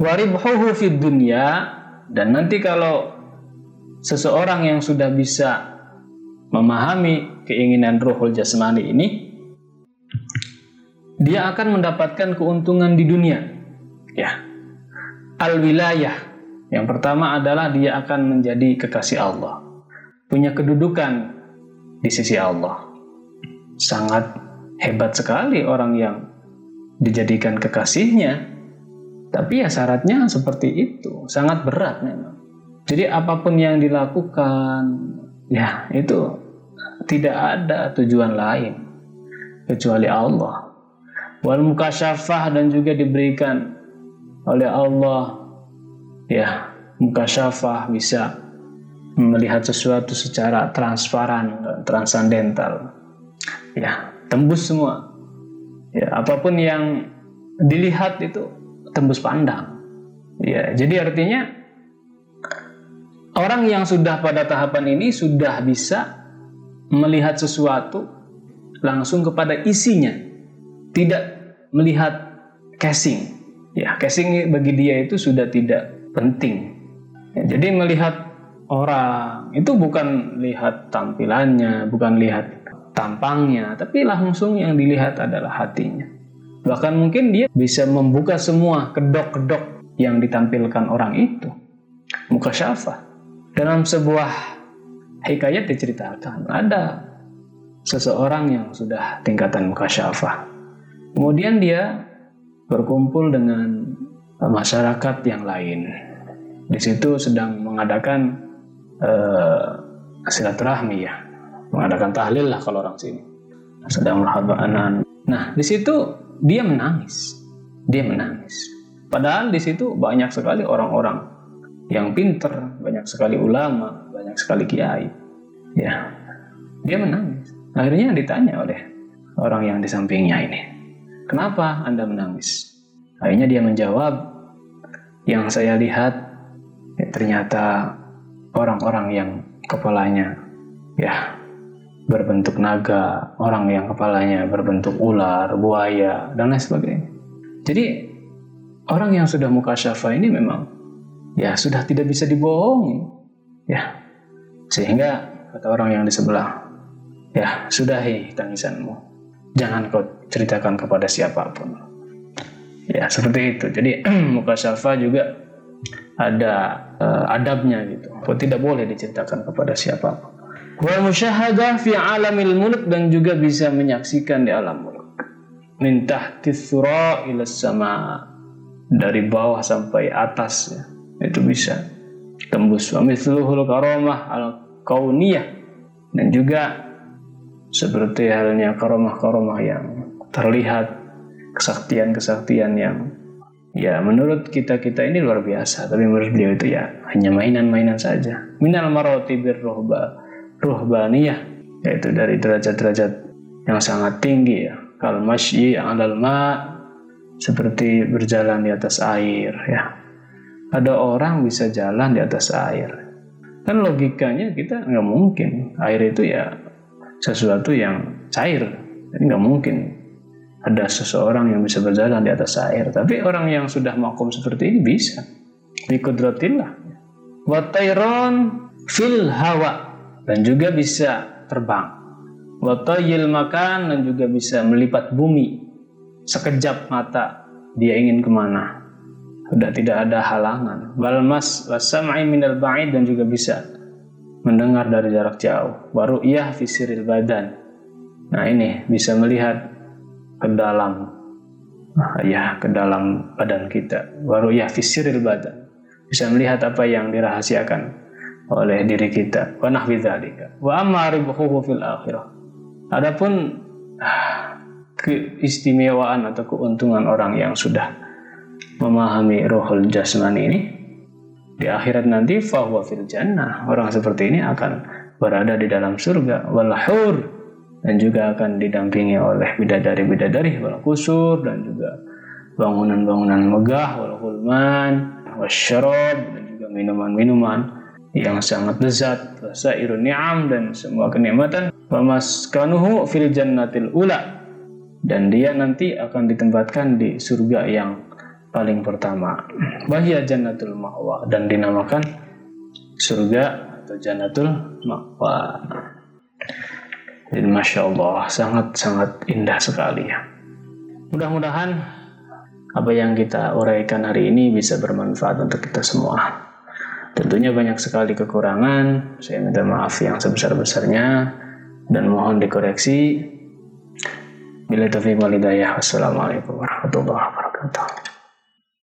waribhuhu fid dunya dan nanti kalau seseorang yang sudah bisa memahami keinginan ruhul jasmani ini dia akan mendapatkan keuntungan di dunia. Ya. Al wilayah yang pertama adalah dia akan menjadi kekasih Allah. Punya kedudukan di sisi Allah. Sangat hebat sekali orang yang dijadikan kekasihnya tapi ya syaratnya seperti itu. Sangat berat memang. Jadi apa pun yang dilakukan ya itu tidak ada tujuan lain kecuali Allah. Wal mukasyafah dan juga diberikan oleh Allah ya mukasyafah bisa melihat sesuatu secara transparan dan transandental ya tembus semua. Ya apa pun yang dilihat itu tembus pandang ya jadi artinya orang yang sudah pada tahapan ini sudah bisa melihat sesuatu langsung kepada isinya tidak melihat casing. Ya, casing bagi dia itu sudah tidak penting. Ya, jadi melihat orang itu bukan lihat tampilannya, bukan lihat tampangnya, tapi langsung yang dilihat adalah hatinya. Bahkan mungkin dia bisa membuka semua kedok-kedok yang ditampilkan orang itu. Muka syafa. Dalam sebuah hikayat diceritakan ada seseorang yang sudah tingkatan muka syafa Kemudian dia berkumpul dengan masyarakat yang lain. Di situ sedang mengadakan uh, silaturahmi ya, mengadakan tahlil lah kalau orang sini. Sedang merhabanan. Nah, di situ dia menangis. Dia menangis. Padahal di situ banyak sekali orang-orang yang pinter, banyak sekali ulama, banyak sekali kiai. Ya, dia menangis. Akhirnya ditanya oleh orang yang di sampingnya ini, Kenapa Anda menangis? Akhirnya dia menjawab, yang saya lihat ya, ternyata orang-orang yang kepalanya ya berbentuk naga, orang yang kepalanya berbentuk ular, buaya, dan lain sebagainya. Jadi orang yang sudah muka syafa ini memang ya sudah tidak bisa dibohongi, ya sehingga kata orang yang di sebelah, ya sudahi tangisanmu, jangan kau ceritakan kepada siapa pun. Ya, seperti itu. Jadi muka syafa juga ada uh, adabnya gitu. Tidak boleh diceritakan kepada siapa pun. Wa musyahadah fi alamil mulk dan juga bisa menyaksikan di alam mulk. Min tahti ila sama dari bawah sampai atas ya. Itu bisa tembus. Wa mithluhul karamah al kauniyah dan juga seperti halnya karomah-karomah yang terlihat kesaktian-kesaktian yang ya menurut kita-kita ini luar biasa tapi menurut beliau itu ya hanya mainan-mainan saja minal marotibir rohba rohbaniyah yaitu dari derajat-derajat yang sangat tinggi ya kal masyi alal ma seperti berjalan di atas air ya ada orang bisa jalan di atas air kan logikanya kita nggak mungkin air itu ya sesuatu yang cair jadi nggak mungkin ada seseorang yang bisa berjalan di atas air. Tapi orang yang sudah makom seperti ini bisa. Bikudratillah. Watairon fil hawa. Dan juga bisa terbang. Watayil makan dan juga bisa melipat bumi. Sekejap mata dia ingin ke mana. Sudah tidak ada halangan. Balmas wasam'i minal ba'id dan juga bisa mendengar dari jarak jauh. Baru iya fisiril badan. Nah ini bisa melihat ke dalam ya ke dalam badan kita baru ya fisiril badan bisa melihat apa yang dirahasiakan oleh diri kita. Wa nahwi dzalika. Wa amma ribuhu fil akhirah. Adapun keistimewaan atau keuntungan orang yang sudah memahami rohul jasmani ini di akhirat nanti fahuwa fil jannah. Orang seperti ini akan berada di dalam surga wal hur dan juga akan didampingi oleh bidadari-bidadari wal kusur dan juga bangunan-bangunan megah wal hulman wasyarab dan juga minuman-minuman yang sangat lezat wasairun ni'am dan semua kenikmatan pamaskanuhu fil jannatil ula dan dia nanti akan ditempatkan di surga yang paling pertama. Bahya Jannatul Ma'wa dan dinamakan surga atau Jannatul Ma'wa. Jadi Masya Allah sangat-sangat indah sekali ya. Mudah-mudahan apa yang kita uraikan hari ini bisa bermanfaat untuk kita semua. Tentunya banyak sekali kekurangan, saya minta maaf yang sebesar-besarnya dan mohon dikoreksi. Bila taufiq walidayah. Wassalamualaikum warahmatullahi wabarakatuh.